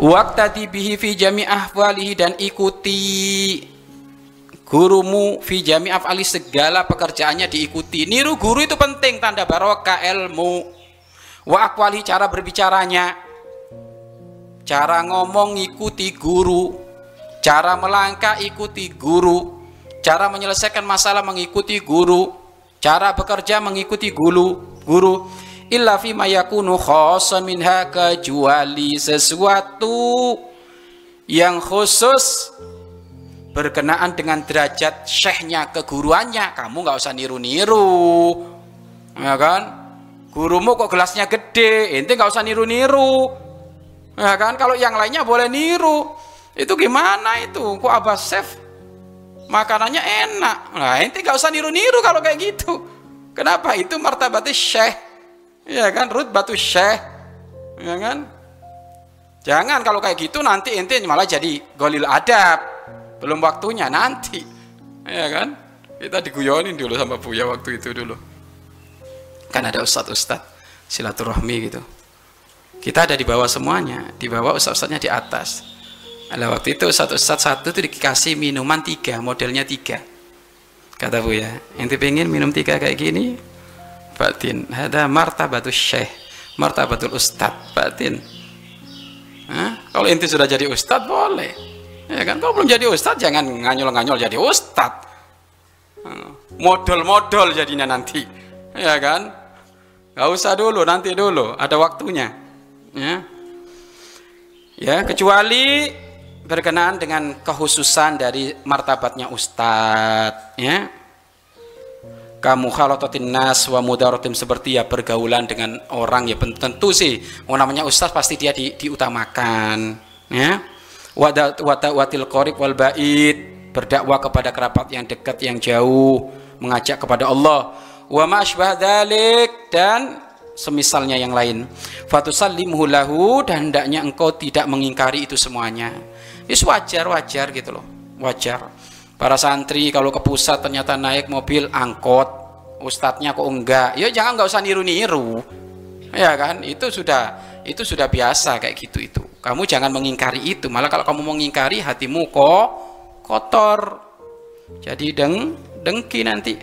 waqtadi bihi fi jami ahwalihi dan ikuti gurumu fi jami afali segala pekerjaannya diikuti. Niru guru itu penting tanda barokah ilmu. Wa akwali cara berbicaranya. Cara ngomong ikuti guru. Cara melangkah ikuti guru. Cara menyelesaikan masalah mengikuti guru. Cara bekerja mengikuti guru guru illa fi mayakunu khosan minha kecuali sesuatu yang khusus berkenaan dengan derajat syekhnya keguruannya. Kamu nggak usah niru-niru ya kan? Gurumu kok gelasnya gede ente nggak usah niru-niru ya kan? Kalau yang lainnya boleh niru. Itu gimana itu? Kok abah chef makanannya enak? Nah ente nggak usah niru-niru kalau kayak gitu. Kenapa? Itu martabatnya syekh ya kan rut batu syekh. Ya kan? Jangan kalau kayak gitu nanti ente malah jadi golil adab. Belum waktunya nanti. Ya kan? Kita diguyonin dulu sama Buya waktu itu dulu. Kan ada ustadz-ustadz silaturahmi gitu. Kita ada di bawah semuanya. Di bawah ustadz-ustadznya di atas. Ada waktu itu ustadz-ustadz satu itu dikasih minuman tiga modelnya tiga. Kata Buya ente pengen minum tiga kayak gini batin. Ada martabatul syekh martabatul ustadz batin. Hah? kalau ente sudah jadi ustadz boleh. Ya kan? Kalau belum jadi ustad jangan nganyol-nganyol jadi ustad. Modal-modal jadinya nanti. Ya kan? Nggak usah dulu nanti dulu. Ada waktunya. Ya? Ya kecuali berkenaan dengan kekhususan dari martabatnya ustad. Ya kamu khalototin nas wa mudarotim seperti ya pergaulan dengan orang ya. Tentu sih mau namanya ustaz pasti dia di, diutamakan ya. Watil korib wal bait berdakwah kepada kerabat yang dekat yang jauh mengajak kepada Allah. Wa ma dalik dan semisalnya yang lain. Fatusallimhu lahu dan hendaknya engkau tidak mengingkari itu semuanya. Itu wajar wajar gitu loh wajar para santri kalau ke pusat ternyata naik mobil angkot ustadznya kok enggak ya jangan nggak usah niru-niru ya kan itu sudah itu sudah biasa kayak gitu itu kamu jangan mengingkari itu. Malah kalau kamu mengingkari hatimu kok kotor. Jadi deng dengki nanti.